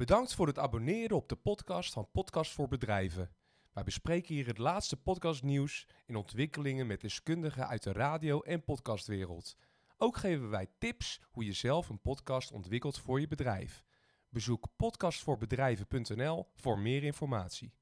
Bedankt voor het abonneren op de podcast van Podcast voor Bedrijven. Wij bespreken hier het laatste podcastnieuws en ontwikkelingen met deskundigen uit de radio- en podcastwereld. Ook geven wij tips hoe je zelf een podcast ontwikkelt voor je bedrijf. Bezoek podcastvoorbedrijven.nl voor meer informatie.